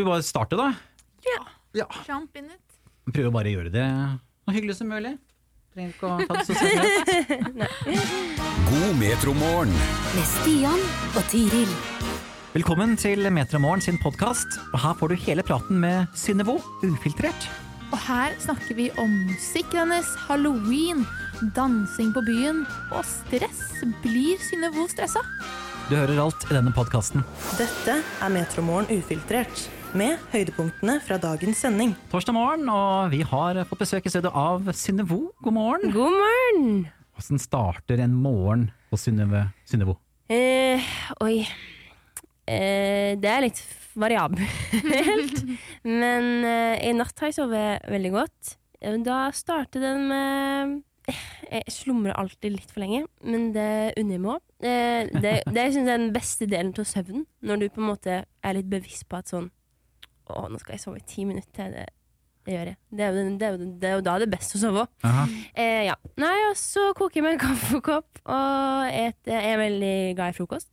Skal vi bare starte, da? Ja. Ja. Jump in it. Prøve bare å gjøre det så hyggelig som mulig. Trenger ikke å ta det så seriøst. God metromorgen. med Stian og Tiril. Velkommen til Metromorgen sin podkast. Her får du hele praten med Synnevo, ufiltrert. Og her snakker vi om musikkrennes, halloween, dansing på byen og stress. Blir Synnevo stressa? Du hører alt i denne podkasten. Dette er Metromorgen ufiltrert, med høydepunktene fra dagens sending. Torsdag morgen, og vi har fått besøk i stedet av Synnevo. God morgen. God morgen! Hvordan starter en morgen på Synnevo? Eh, oi. Eh, det er litt variabelt. Men eh, i natt har jeg sovet veldig godt. Eh, Da starter den med eh, Jeg slumrer alltid litt for lenge, men det unner jeg meg òg. Det, det det syns jeg er den beste delen av søvnen. Når du på en måte er litt bevisst på at sånn Å, nå skal jeg sove i ti minutter. Det, det gjør jeg. Det er, jo, det, er jo, det er jo da det er best å sove òg. Eh, ja. Nei, og så koker jeg meg en kaffekopp og et, jeg er veldig glad i frokost.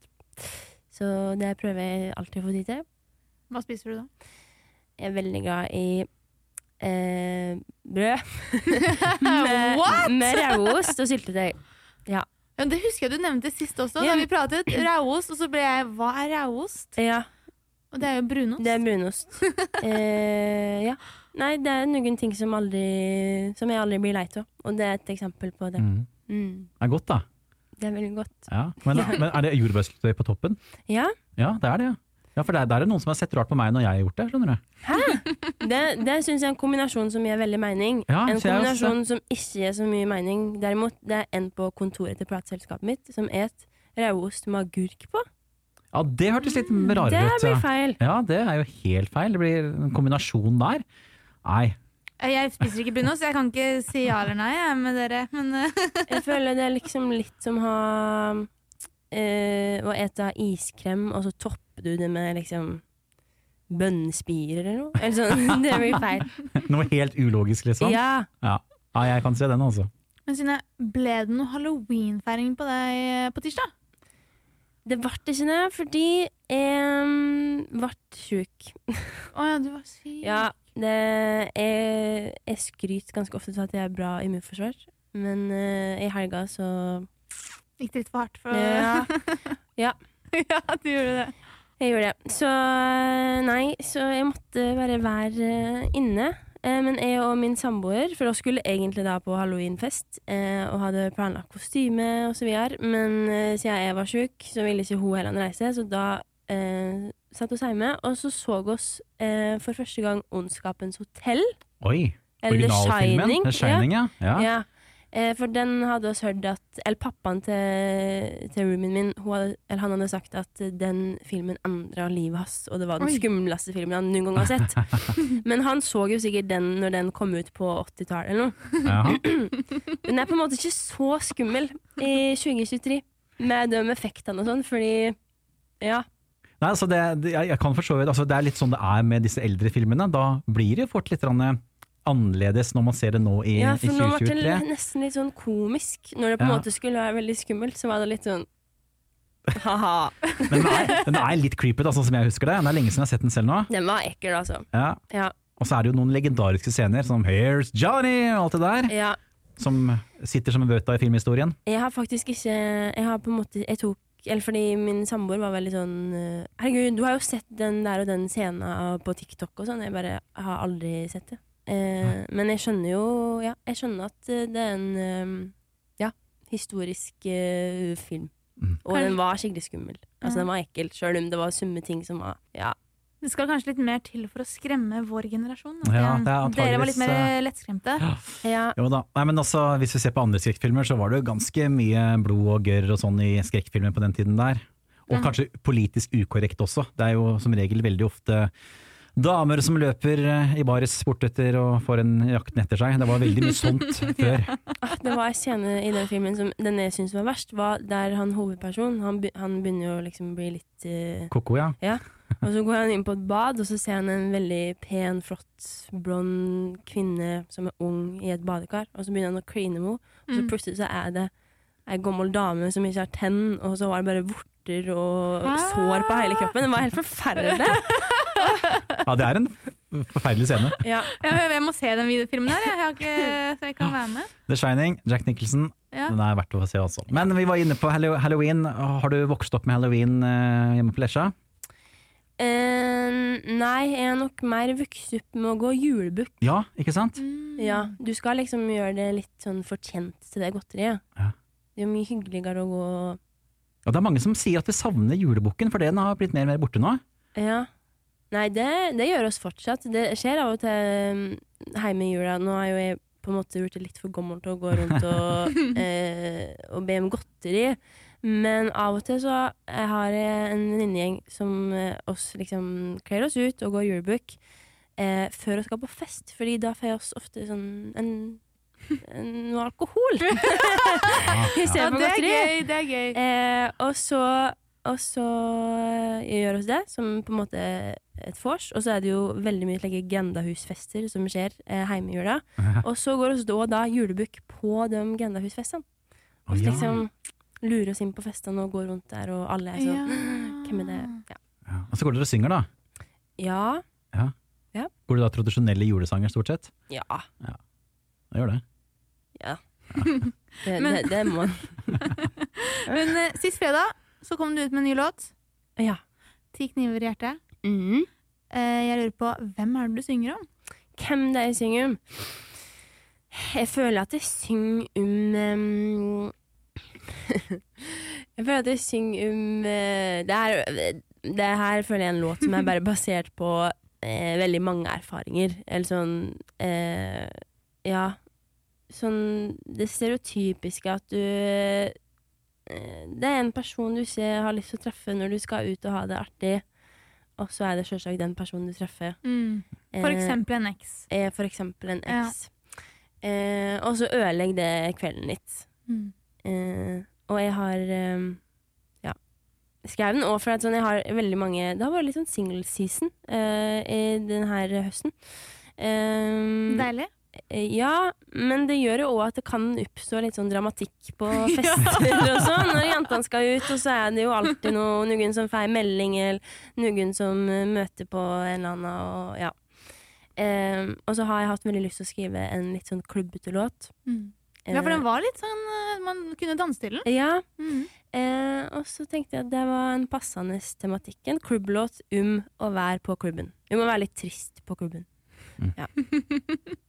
Så det prøver jeg alltid å få tid til. Hva spiser du da? Jeg er veldig glad i eh, brød. med, What?! med rauost og syltetøy. Ja, det husker jeg du nevnte sist også, Ja. da vi pratet. Rauost, og så ble jeg Hva er rauost? Ja, Og det er jo brunost. det er brunost. Eh, ja. Nei, det er noen ting som, aldri, som jeg aldri blir lei av, og det er et eksempel på det. Mm. Mm. Det er godt, da. Det er veldig godt. Ja. Men, men er det jordbærsyltetøy på toppen? Ja, Ja, det er det, ja. Ja, For det er, det er det noen som har sett rart på meg når jeg har gjort det. skjønner du? Det, det syns jeg er en kombinasjon som gir veldig mening. Ja, en kombinasjon som ikke gir så mye mening. Derimot, det er en på kontoret til plateselskapet mitt som et rødost med agurk på. Ja, Det hørtes litt Det rarere ut. blir feil. Ja, det er jo helt feil. Det blir en kombinasjon der. Nei. Jeg spiser ikke brunost, jeg kan ikke si ja eller nei jeg, med dere. Men eh, Jeg føler det er liksom litt som ha øh, Å ete iskrem, og så topper du det med liksom bønnespirer eller noe. Eller sånn. Det blir feil. Noe helt ulogisk, liksom. Ja. Ja, ja jeg kan se den, altså. Men Synne, ble det noe halloweenfeiring på deg eh, på tirsdag? Det ble ikke det, fordi jeg ble sjuk. Å ja, du var syk. Ja, det, jeg, jeg skryter ganske ofte av at jeg er bra immunforsvar, men uh, i helga så Gikk det litt for hardt for Ja, ja, du gjorde det. jeg gjorde det. Så eh, nei, så jeg måtte bare være eh, inne. Eh, Men jeg og min samboer, for oss skulle egentlig da på halloweenfest eh, og hadde planlagt kostyme og så videre, men eh, siden jeg var sjuk, så ville ikke hun heller reise, så da eh, satt oss hjemme, og så så oss eh, for første gang Ondskapens hotell. Oi. Eller The. Shining. The Shining, ja. ja. Ja, for den hadde oss hørt at Eller pappaen til, til roomien min hun han hadde sagt at den filmen endra livet hans, og det var den Oi. skumleste filmen han noen gang har sett. Men han så jo sikkert den når den kom ut på 80-tallet eller noe. Ja. Den er på en måte ikke så skummel i 2023 med de effektene og sånn, fordi ja. Nei, altså det, det, jeg, jeg kan for så vidt, altså det er litt sånn det er med disse eldre filmene. Da blir det fort litt grann annerledes når man ser det nå i, ja i for nå ble det nesten litt sånn komisk. Når det på en Ja. måte skulle være veldig skummelt, så var det litt sånn ha-ha. Men den er, den er litt creepy, da, sånn som jeg husker det. Det er lenge siden jeg har sett den selv nå. Den var ekkel, altså. Ja. Ja. Og så er det jo noen legendariske scener, som 'Here's Johnny' og alt det der, ja. som sitter som en bøta i filmhistorien. Jeg har faktisk ikke Jeg har på en måte Jeg tok Eller fordi min samboer var veldig sånn eh, Herregud, du har jo sett den der og den scenen på TikTok og sånn. Jeg bare har aldri sett det. Eh, men jeg skjønner jo Ja, jeg skjønner at eh, det er en eh, Ja, historisk uh, film. Mm. Og den var skikkelig skummel. Altså Ja. Den var ekkel, sjøl om det var summe ting som var Ja. Det skal kanskje litt mer til for å skremme vår generasjon. Ja, det er Dere var litt mer lettskremte. ja. Jo da. Nei, men også, hvis vi ser på andre skrekkfilmer, så var det jo ganske mye blod og gørr og sånn i skrekkfilmer på den tiden der. Og kanskje politisk ukorrekt også. Det er jo som regel veldig ofte damer som løper eh, i baris bortetter og får en jakten etter seg. Det var veldig mye sånt før. Det var en scene i den filmen som den jeg syntes var verst, var der han hovedpersonen Han, han begynner jo liksom å bli litt uh, Koko, ja. Og så går han inn på et bad, og så ser han en veldig pen, flott, blond kvinne som er ung i et badekar. Og så begynner han å kline med henne, og så Mm. plutselig så er det ei gammel dame som ikke har tenn, og så var det bare vorter og Ah. sår på hele kroppen. Det var helt forferdelig. Ja, det er en forferdelig scene. Ja. Jeg, jeg må se den videofilmen her, jeg. har ikke, så jeg kan være med. The Shining, Jack Nicholson. Ja. Den er verdt å se også. Men vi var inne på halloween. Har du vokst opp med halloween eh, hjemme på Lesja? Uh, nei, jeg er nok mer vokst opp med å gå julebukk. Ja, ikke sant? Ja, du skal liksom gjøre det litt sånn fortjent til det godteriet. Ja. Det er mye hyggeligere å gå Og det er mange som sier at de savner julebukken, for den har blitt mer og mer borte nå. Ja. Nei, det, det gjør oss fortsatt. Det skjer av og til mm, hjemme i jula. Nå er jo jeg på en måte blitt litt for gammel til å gå rundt og, eh, og be om godteri. Men av og til så jeg har jeg en venninnegjeng som eh, oss liksom kler oss ut og går julebukk eh, før vi skal på fest, Fordi da får jeg oss ofte sånn en, noe alkohol. I stedet Ja, det er godteri. gøy. Det er gøy. Eh, og så, og så gjør oss det, som på en måte et vors. Og så er det jo veldig mye like, gendahusfester som skjer eh, hjemme i jula. Og så går vi da, da julebukk på de gendahusfestene. Og så ja. liksom lurer oss inn på festene og går rundt der, og alle er sånn Hvem er det? Ja. Ja. Og så går dere og synger, da. Ja. Går det da tradisjonelle julesanger, stort sett? ja. Det gjør det. Det, Men- det, det må man. Men eh, sist fredag så kom du ut med en ny låt. Ja. Ti kniver i hjertet. Mhm. Eh, jeg lurer på, hvem er det du synger om? Hvem det er jeg synger om? Jeg føler at jeg synger om um, Jeg føler at jeg synger om uh, det, her, det her føler jeg er en låt som er bare basert på uh, veldig mange erfaringer. Eller sånn eh, Ja. Sånn det stereotypiske at du eh, Det er en person du ikke har lyst til å treffe når du skal ut og ha det artig, og så er det selvsagt den personen du treffer. For Eh, eksempel en eks. Eh, for eksempel en Ja. Eh, og så ødelegger det kvelden litt. Mm. Eh, og jeg har eh, ja, skrev den òg for at sånn, jeg har veldig mange Det har vært litt sånn single season eh, i denne høsten. Eh, Deilig. Eh, ja, men det gjør jo òg at det kan oppstå litt sånn dramatikk på fester og sånn. Når jentene skal ut, og så er det jo alltid noe, noen som feier melding, eller noen som eh, møter på en eller annen, og ja. Eh, og så har jeg hatt veldig lyst til å skrive en litt sånn klubbete låt. Mm. Ja, for den var litt sånn eh, Man kunne danse til den. Eh, Ja, Mm. eh, og så tenkte jeg at det var en passende tematikk. En klubblåt om å være på klubben. Vi må være litt trist på klubben.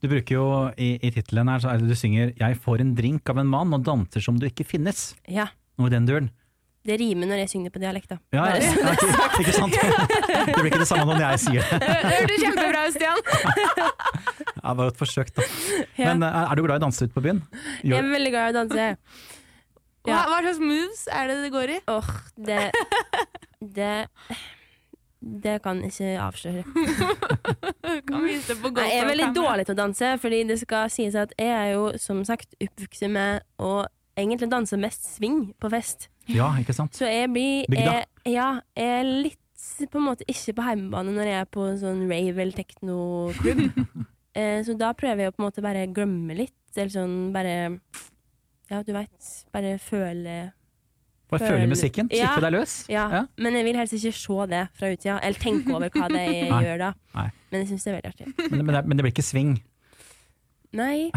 Du bruker jo i, i tittelen her, så er det du synger 'Jeg får en drink av en mann og danser som du ikke finnes'. Ja, Noe i den duren. det rimer når jeg synger på dialekt, da. Ja, ja, ja, ja, ikke, ikke sant? Det blir ikke det samme når jeg sier det. Det hørtes kjempebra ut, Stian. Det var et forsøk, da. Men eh, er du glad i å danse ute på byen? Jeg er veldig glad i å danse. Hva, Ja. hva slags moves er det det går i? Åh, det Det Det kan jeg ikke avsløre. Kan vise det på Nei, jeg er veldig dårlig til å danse, fordi det skal sies at jeg er jo som sagt oppvokst med å egentlig danse mest swing på fest. ja, ikke sant? Så jeg blir jeg, Ja, jeg er litt på en måte ikke på hjemmebane når jeg er på en sånn rave eller teknoklubb. eh, så da prøver jeg å på en måte bare glemme litt, eller sånn bare Ja, du veit. Bare føle Bare føle Føl- musikken, Ja. slippe deg løs. Ja, Ja. men jeg vil helst ikke se det fra utsida, eller tenke over hva det gjør da. Nei. Men jeg syns det er veldig artig. Men, men, det, men det blir ikke sving. Nei.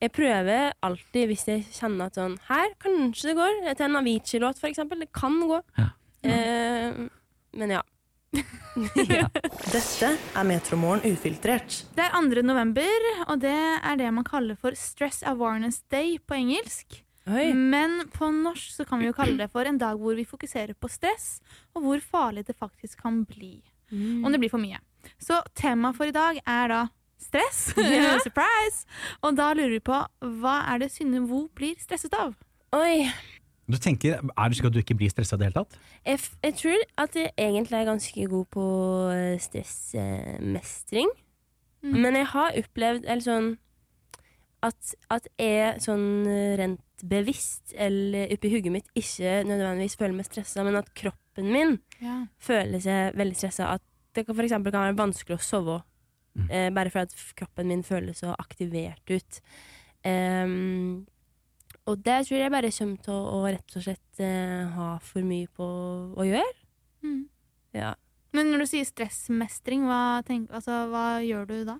Jeg prøver alltid, hvis jeg kjenner at sånn Her, kanskje det går. Til en Avicii-låt, for eksempel. Det kan gå. Ja. Eh, men ja. ja. Dette er Metromorgen ufiltrert. Det er 2. november, og det er det man kaller for Stress Awareness Day på engelsk. Oi. Men på norsk så kan vi jo kalle det for en dag hvor vi fokuserer på stress, og hvor farlig det faktisk kan bli. Mm. Om det blir for mye. Så temaet for i dag er da stress. Yeah. Surprise! Og da lurer vi på hva er det Synne Vo blir stresset av? Oi. Du tenker, Er det slik at du ikke blir stressa i det hele tatt? Jeg, f jeg tror at jeg egentlig er ganske god på eh, stressmestring. Mm. Men jeg har opplevd eller sånn at, at jeg sånn eh, bevisst eller oppi hugget mitt ikke nødvendigvis føler meg stressa, men at kroppen min Ja. føler seg veldig stressa. At det kan, for eksempel kan være vanskelig å sove. Mm. Eh, bare for at kroppen min føles så aktivert ut. Um, og det tror jeg bare kommer til å, å rett og slett eh, ha for mye på å gjøre. Mm. Ja. Men når du sier stressmestring, hva, tenk, altså, hva gjør du da?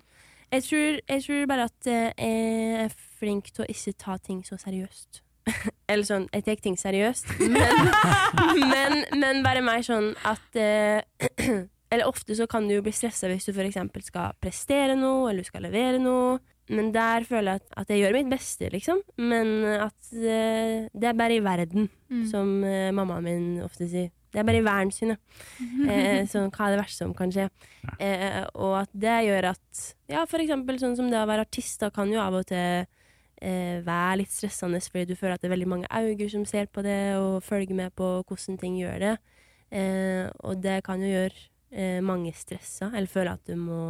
Jeg tror, jeg tror bare at eh, jeg er flink til å ikke ta ting så seriøst. Eller sånn, jeg tar ting seriøst, men, men, men bare mer sånn at eh, Eller ofte så kan du jo bli stressa hvis du f.eks. skal prestere noe, eller du skal levere noe. Men der føler jeg at, at jeg gjør mitt beste, liksom. Men at eh, det er bare i verden, Mm. som mammaen min ofte sier. Det er bare i verden sine. Eh, sånn, hva er det verste som kan skje? Eh, og at det gjør at Ja, for eksempel sånn som det å være artist, da kan jo av og til eh, være litt stressende fordi du føler at det er veldig mange øyne som ser på det og følger med på hvordan ting gjør det. Eh, og det kan jo gjøre eh, mange stressa, eller føle at du må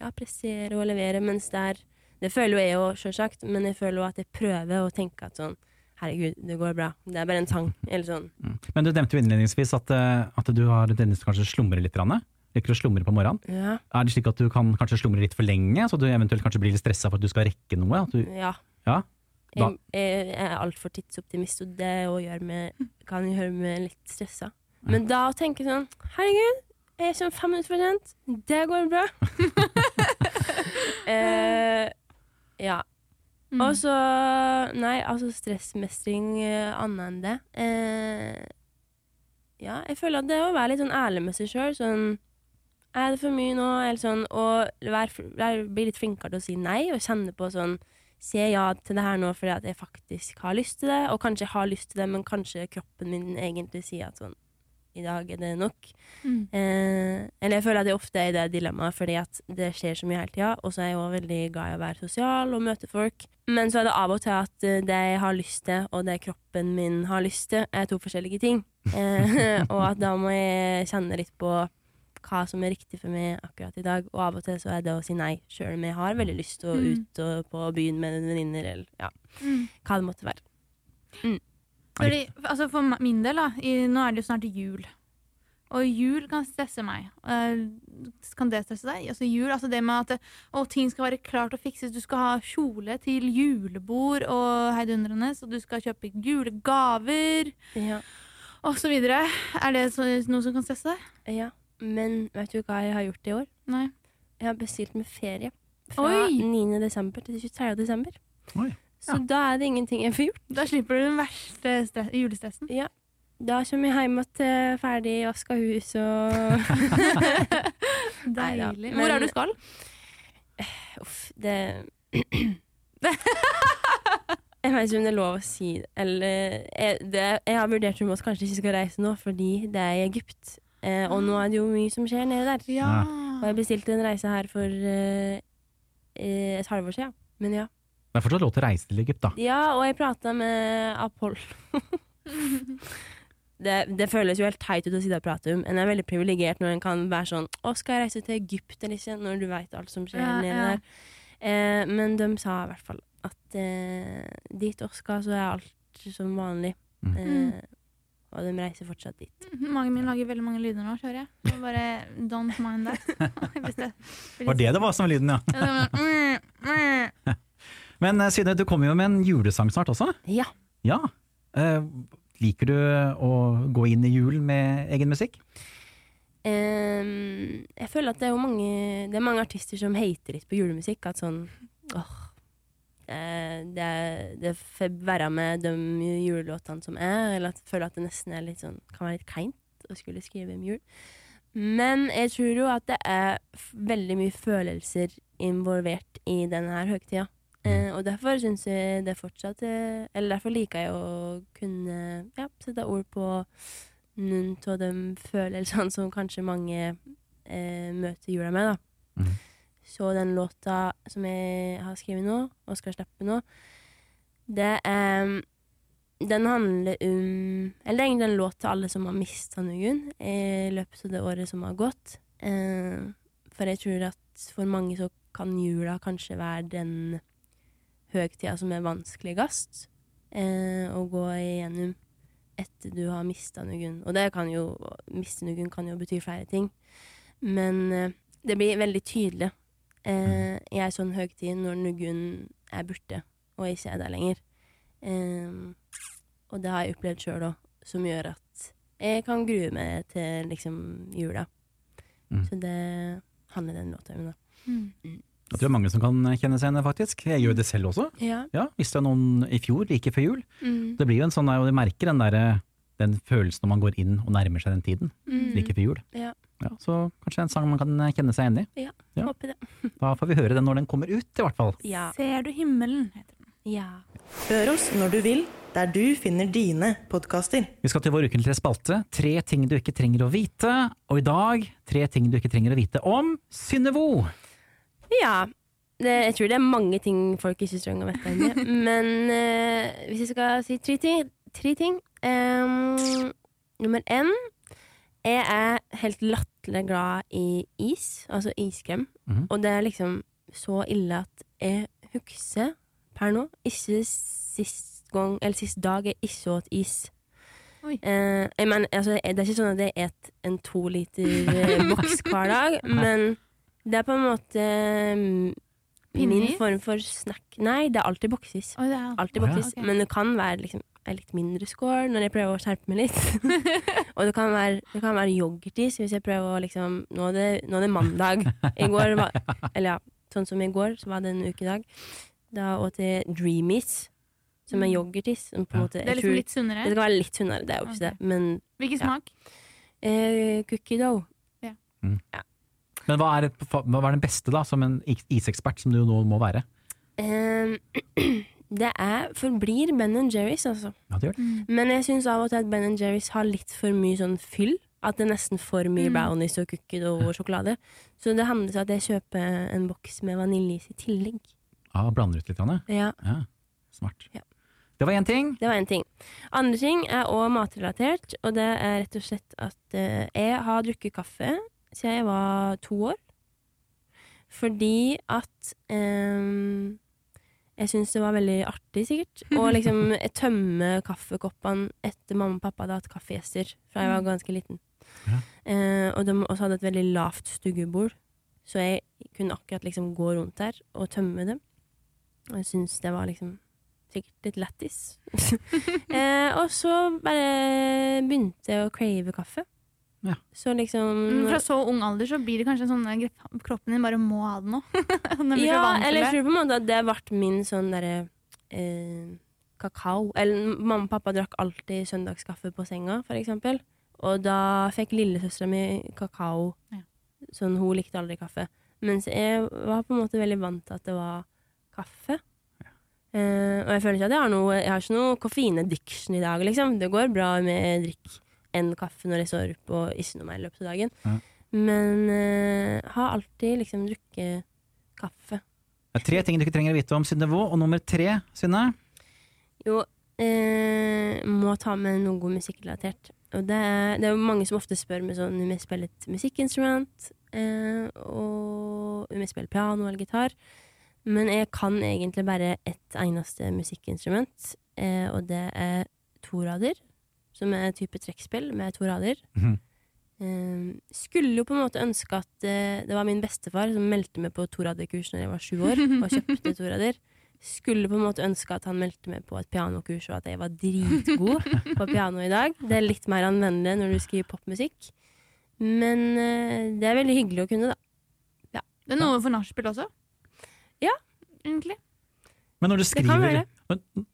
ja, pressere og levere, mens det er Det føler jo jeg òg, sjølsagt, men jeg føler jo at jeg prøver å tenke at sånn Herregud, det går bra. Det er bare en sang. Eller sånn. Mm. Men du nevnte jo innledningsvis at, eh, at du har tendens til kanskje slumre litt. grann. Liker å slumre på morgenen? Ja. Er det slik at du kan kanskje slumre litt for lenge, så du eventuelt kanskje blir litt stressa for at du skal rekke noe? Du, ja. ja? Jeg, jeg er altfor tidsoptimist, og det meg, kan gjøre meg litt stressa. Men da å tenke sånn Herregud, jeg er sånn fem minutter for sent. Det går bra. eh, ja. Mm. Og så Nei, altså stressmestring uh, annet enn det. Eh, ja, jeg føler at det å være litt sånn ærlig med seg sjøl, sånn Er det for mye nå? Eller sånn, og vær, vær, bli litt flinkere til å si nei, og kjenne på sånn Sier ja til det her nå fordi at jeg faktisk har lyst til det, og kanskje jeg har lyst til det, men kanskje kroppen min egentlig sier at sånn I dag er det nok. Mm. Eh, eller jeg føler at jeg ofte er i det dilemmaet fordi at det skjer så mye hele tida. Og så er jeg også veldig glad i å være sosial og møte folk. Men så er det av og til at eh, det jeg har lyst til, og det kroppen min har lyst til, er to forskjellige ting. Eh, og at da må jeg kjenne litt på hva som er riktig for meg akkurat i dag. Og av og til så er det å si nei, sjøl om jeg har veldig lyst til å Mm. ut og på byen med venninner, eller ja, Mm. hva det måtte være. Fordi, altså for min del, da, i, nå er det jo snart jul. Og jul kan stresse meg. Uh, kan det stresse deg? Altså jul, altså det med at å, ting skal være klart og fikses. Du skal ha kjole til julebord og heidundrende, og du skal kjøpe julegaver Ja. og så videre. Er det så, noe som kan stresse deg? ja. Men vet du hva jeg har gjort i år? Nei. Jeg har bestilt med ferie. Fra Oi! 9. desember til 23. desember. Oi. Så da er det ingenting jeg får gjort. Da slipper du den verste stress, julestressen. Da kommer jeg hjem til ferdig vaska hus og Deilig. men- Hvor er du skal? Uff, det Jeg vet ikke om det er lov å si det. Eller jeg, det, jeg har vurdert om vi kanskje ikke skal reise nå, fordi det er i Egypt. Eh, og nå er det jo mye som skjer nede der. Ja. Og jeg bestilte en reise her for eh, eh, et halvår siden. Men ja. Det er fortsatt lov til å reise til Egypt, da. Ja, og jeg prata med Apoll. det, det føles jo helt teit ut å sitte og prate om. En er veldig privilegert når en kan være sånn Å, skal jeg reise til Egypt eller ikke? Når du veit alt som skjer Ja, nede ja. der. Eh, men de sa i hvert fall at eh, dit vi skal, så er alt som vanlig. Mm. Eh, og de reiser fortsatt dit. Magen min lager veldig mange lyder nå, hører jeg. Er Bare don't mind that. Det, Var det det var som var lyden, ja? Men eh, Synne, du kommer jo med en julesang snart også. Ja. Ja. Eh, liker du å gå inn i julen med egen musikk? Um, jeg føler at det er mange Det er mange artister som hater litt på julemusikk. At sånn åh, det, det får være med de julelåtene som er, eller at jeg føler at det nesten er litt sånn kan være litt kleint å skulle skrive om jul. Men jeg tror jo at det er veldig mye følelser involvert i denne her høgtida. Eh, og derfor syns jeg det fortsatt eh, Eller derfor liker jeg å kunne ja, sette ord på noen av de følelsene som kanskje mange eh, møter jula med. da. Mm. Så den låta som jeg har skrevet nå, og skal slippe nå, det er Den handler om Eller det er egentlig en låt til alle som har mista noen i løpet av det året som har gått. Eh, for jeg tror at for mange så kan jula kanskje være den høgtida som er vanskeligst eh, å gå igjennom etter du har mista noen. Og det kan jo Miste noen kan jo bety flere ting. Men eh, det blir veldig tydelig eh, i ei sånn høgtid når noen er borte og ikke er der lenger. Eh, og det har jeg opplevd sjøl òg, som gjør at jeg kan grue meg til liksom jula. Mm. Så det handler den låta om. da. Mm. Jeg tror det er mange som kan kjenne seg igjen faktisk. Jeg gjør det selv også. Ja. Ja, Visste jeg noen i fjor, like før jul. Mm. Det blir jo en sånn, og du merker den, der, den følelsen når man går inn og nærmer seg den tiden, Mm. like før jul. Ja. Ja, så kanskje en sang man kan kjenne seg igjen i. Ja. Håper det. Da får vi høre den når den kommer ut, i hvert fall. Ja. Ser du himmelen? heter den. ja. Hør oss når du vil, der du finner dine podkaster. Vi skal til vår ukentlige spalte, Tre ting du ikke trenger å vite. Og i dag, tre ting du ikke trenger å vite om Synnevo. Ja. Det, jeg tror det er mange ting folk ikke trenger å vite ennå. Men eh, hvis jeg skal si tre ting, tre ting Um, Nummer én Jeg er helt latterlig glad i is, altså iskrem. Mhm. Og det er liksom så ille at jeg husker per nå ikke sist gang, eller sist dag jeg ikke åt is. Eh, jeg mener, altså, det er ikke sånn at jeg et en to liter eh, boks hver dag, men det er på en måte um, min form for snack. Nei, det er alltid boksis. Oh, er Alltid Oh, ja. okay. Men det kan være liksom, en litt mindre score når jeg prøver å skjerpe meg litt. og det kan være, det kan være yoghurtis hvis jeg prøver å liksom Nå er det, nå er det mandag. I går var, eller ja, sånn som i går, så var det en ukedag. Da åt jeg Dreamies, som er yoghurtis. Som på en Ja. måte, Det er liksom tror- litt sunnere. det skal være litt sunnere, det er jo ikke okay. det. Men Hvilken Ja. smak? eh, cookie dough. Men hva er, et, hva er den beste, da, som en isekspert, som du nå må være? Um, det er forblir Ben Jerry's, altså. Ja, det gjør det. Men jeg syns av og til at Ben Jerry's har litt for mye sånn fyll. At det er nesten for mye Mm. brownies og kukket og sjokolade. Så det handler om at jeg kjøper en boks med vaniljeis i tillegg. Ja, blander ut litt, Janne. Ja, Ja, smart. Ja. Det var én ting. Det var én ting. Andre ting er òg matrelatert, og det er rett og slett at eh, jeg har drukket kaffe siden jeg var to år. Fordi at eh, jeg syns det var veldig artig, sikkert. å liksom tømme kaffekoppene etter mamma og pappa hadde hatt kaffegjester fra jeg var ganske liten. Ja. Eh, og de også hadde et veldig lavt stuggebord, så jeg kunne akkurat liksom gå rundt der og tømme dem. Og jeg syns det var liksom sikkert litt lættis. eh, og så bare begynte jeg å crave kaffe. Ja. Så liksom Mm, Fra så ung alder så blir det kanskje sånn kroppen din bare må ha det nå. Den Ja, eller jeg tror på en måte at det ble min sånn derre eh, kakao. Eller mamma og pappa drakk alltid søndagskaffe på senga, for eksempel. Og da fikk lillesøstera mi kakao. Ja. Sånn, hun likte aldri kaffe. Mens jeg var på en måte veldig vant til at det var kaffe. Eh, og jeg føler ikke at jeg har noe Jeg har ikke noe koffein-addiction i dag, liksom. Det går bra med drikk en kaffe når jeg står opp og ikke noe mer i løpet av dagen. Ja. Men uh, har alltid liksom drukket kaffe. Det er tre ting du ikke trenger å vite om Synnøve. Og nummer tre, Synne? Jo, uh, må ta med noe musikkrelatert. Og det er, det er jo mange som ofte spør meg sånn om jeg spiller et musikkinstrument, uh, og om jeg spiller piano eller gitar. Men jeg kan egentlig bare ett eneste musikkinstrument, og det er torader. Som er et type trekkspill med to rader. Mhm. Eh, skulle jo på en måte ønske at uh, det var min bestefar som meldte meg på toraderkurs når jeg var sju år, og kjøpte torader. Skulle på en måte ønske at han meldte meg på et pianokurs, og at jeg var dritgod på piano i dag. Det er litt mer anvendelig når du skriver popmusikk. Men uh, det er veldig hyggelig å kunne, da. Det er noe for nachspiel også. Ja. Egentlig. Men når du skriver,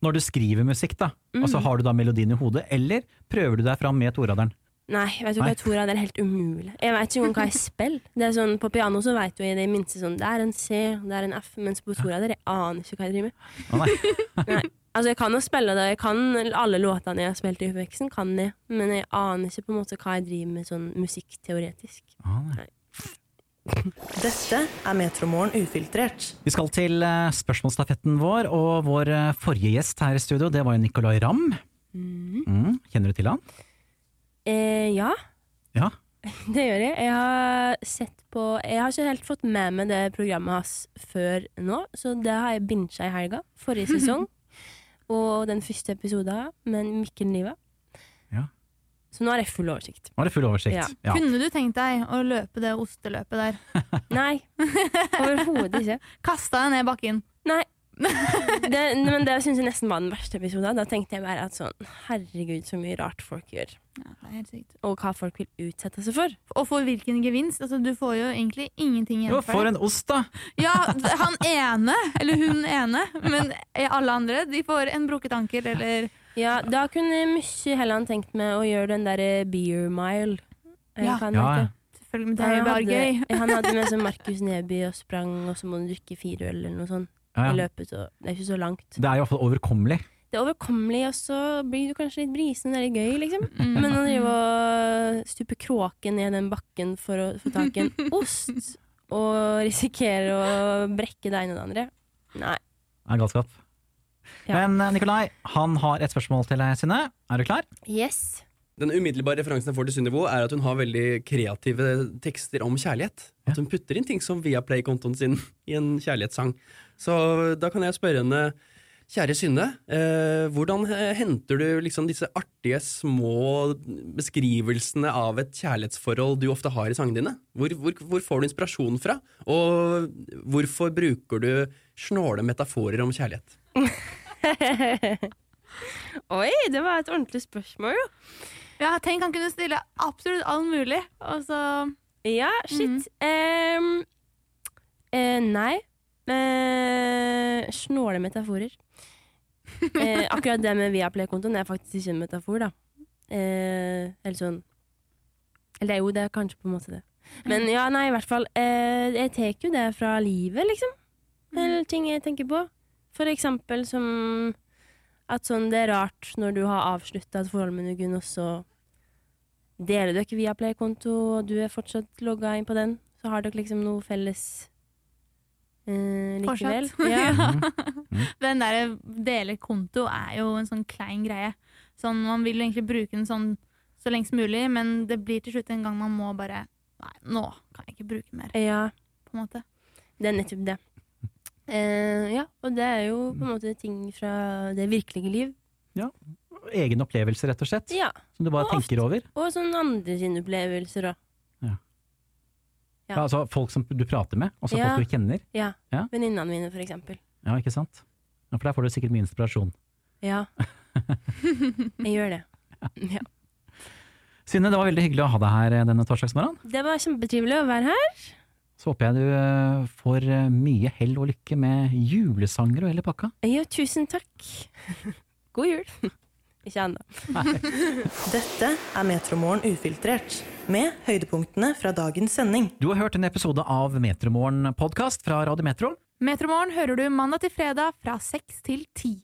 når du skriver musikk, da, Mhm. altså har du da melodien i hodet, eller prøver du deg fram med toraderen? Nei, vet du hva, Toraderen torader er helt umulig. Jeg vet ikke engang hva jeg spiller. Det er sånn, På piano så vet du i det minste sånn Det er en C, det er en F, mens på Toraderen, jeg aner ikke hva jeg driver med. Nei. Nei. Altså, jeg kan jo spille det. Jeg kan alle låtene jeg har spilt i oppveksten, kan jeg. Men jeg aner ikke på en måte hva jeg driver med sånn musikkteoretisk. Å nei. Dette er Metromorgen ufiltrert. Vi skal til eh, spørsmålsstafetten vår, og vår eh, forrige gjest her i studio, det var jo Nicolay Ramm. Mm. Kjenner du til han? Eh, ja, Ja. det gjør jeg. Jeg har sett på Jeg har ikke helt fått med meg det programmet hans før nå, så det har jeg bincha i helga. Forrige sesong. og den første episoden med Mikkel Niva. Så nå har jeg full oversikt. Var det full oversikt? Ja. Ja. Kunne du tenkt deg å løpe det osteløpet der? Nei, overhodet ikke. Kasta deg ned bakken. Nei. Det, men det syns jeg nesten var den verste episoden. Da tenkte jeg bare at sånn Herregud, så mye rart folk gjør. Ja, det er helt sykt. og hva folk vil utsette seg for. Og for hvilken gevinst? Altså, du får jo egentlig ingenting igjen Jo, for for en ost, da! Ja, han ene, eller hun ene, men alle andre de får en brukket anker eller Ja, da kunne mye Helland tenkt meg å gjøre den derre beer mile. Ja. Kan Ja, ja. Selvfølgelig, men det er jo bare gøy. Han hadde med seg Markus Neby og sprang, og så må du drikke fire øl eller noe sånt Ja, i løpet. Så det er ikke så langt. Det er i hvert fall overkommelig. Det er overkommelig, og så blir du kanskje litt brisen, det er litt gøy, liksom. Mm. Men å drive og stupe kråken ned den bakken for å få tak i en ost, og risikere å brekke det ene og det andre Nei. Det er galskap. Ja. Men eh, Nikolai, han har et spørsmål til deg, Synne. Er du klar? Yes. Den umiddelbare referansen jeg får til Sunnivo, er at hun har veldig kreative tekster om kjærlighet. At hun putter inn ting som via Play-kontoen sin i en kjærlighetssang. Så da kan jeg spørre henne, kjære Synne, eh, hvordan eh, henter du liksom disse artige, små beskrivelsene av et kjærlighetsforhold du ofte har i sangene dine? Hvor, hvor, hvor får du inspirasjon fra? Og hvorfor bruker du snåle metaforer om kjærlighet? Oi, det var et ordentlig spørsmål, jo. Ja, tenk han kunne stille absolutt all mulig, og så Ja, shit. Mm. Um, uh, nei. Uh, snåle metaforer. uh, akkurat det med Viaplay-kontoen er faktisk ikke en metafor, da. Eller sånn Eller jo, det er kanskje på en måte det. Men ja, nei, i hvert fall. Jeg tar jo det fra livet, liksom. Eller ting jeg tenker på. For eksempel som at sånn, det er rart når du har avslutta et forhold med noen, og så deler dere via Play-konto, og du er fortsatt logga inn på den, så har dere liksom noe felles eh, likevel. Fortsatt. Ja. Mm. Den der dele konto er jo en sånn klein greie. Sånn, man vil jo egentlig bruke den sånn så lenge som mulig, men det blir til slutt en gang man må bare Nei, nå kan jeg ikke bruke mer, ja, på en måte. det er nettopp det. Eh, ja, og det er jo på en måte ting fra det virkelige liv. Ja. Egen opplevelse, rett og slett. Ja, Som du bare Ofte. tenker over. og sånn andre sine opplevelser òg. Ja. Ja, altså Folk som du prater med, altså Ja. folk du kjenner. Ja. Ja. Venninnene mine, for eksempel. Ja, ikke sant? Ja, For der får du sikkert mye inspirasjon. Ja. Jeg gjør det. Ja. Synne, det var veldig hyggelig å ha deg her eh, denne torsdagsmorgenen. Det var kjempetrivelig å være her. Så håper jeg du eh, får eh, mye hell og lykke med julesanger og hele pakka. Ja, tusen takk. God jul. Ikke ennå. Dette er Metromorgen ufiltrert, med høydepunktene fra dagens sending. Du har hørt en episode av Metromorgen podkast fra Radio Metro. Metromorgen hører du mandag til fredag fra seks til ti.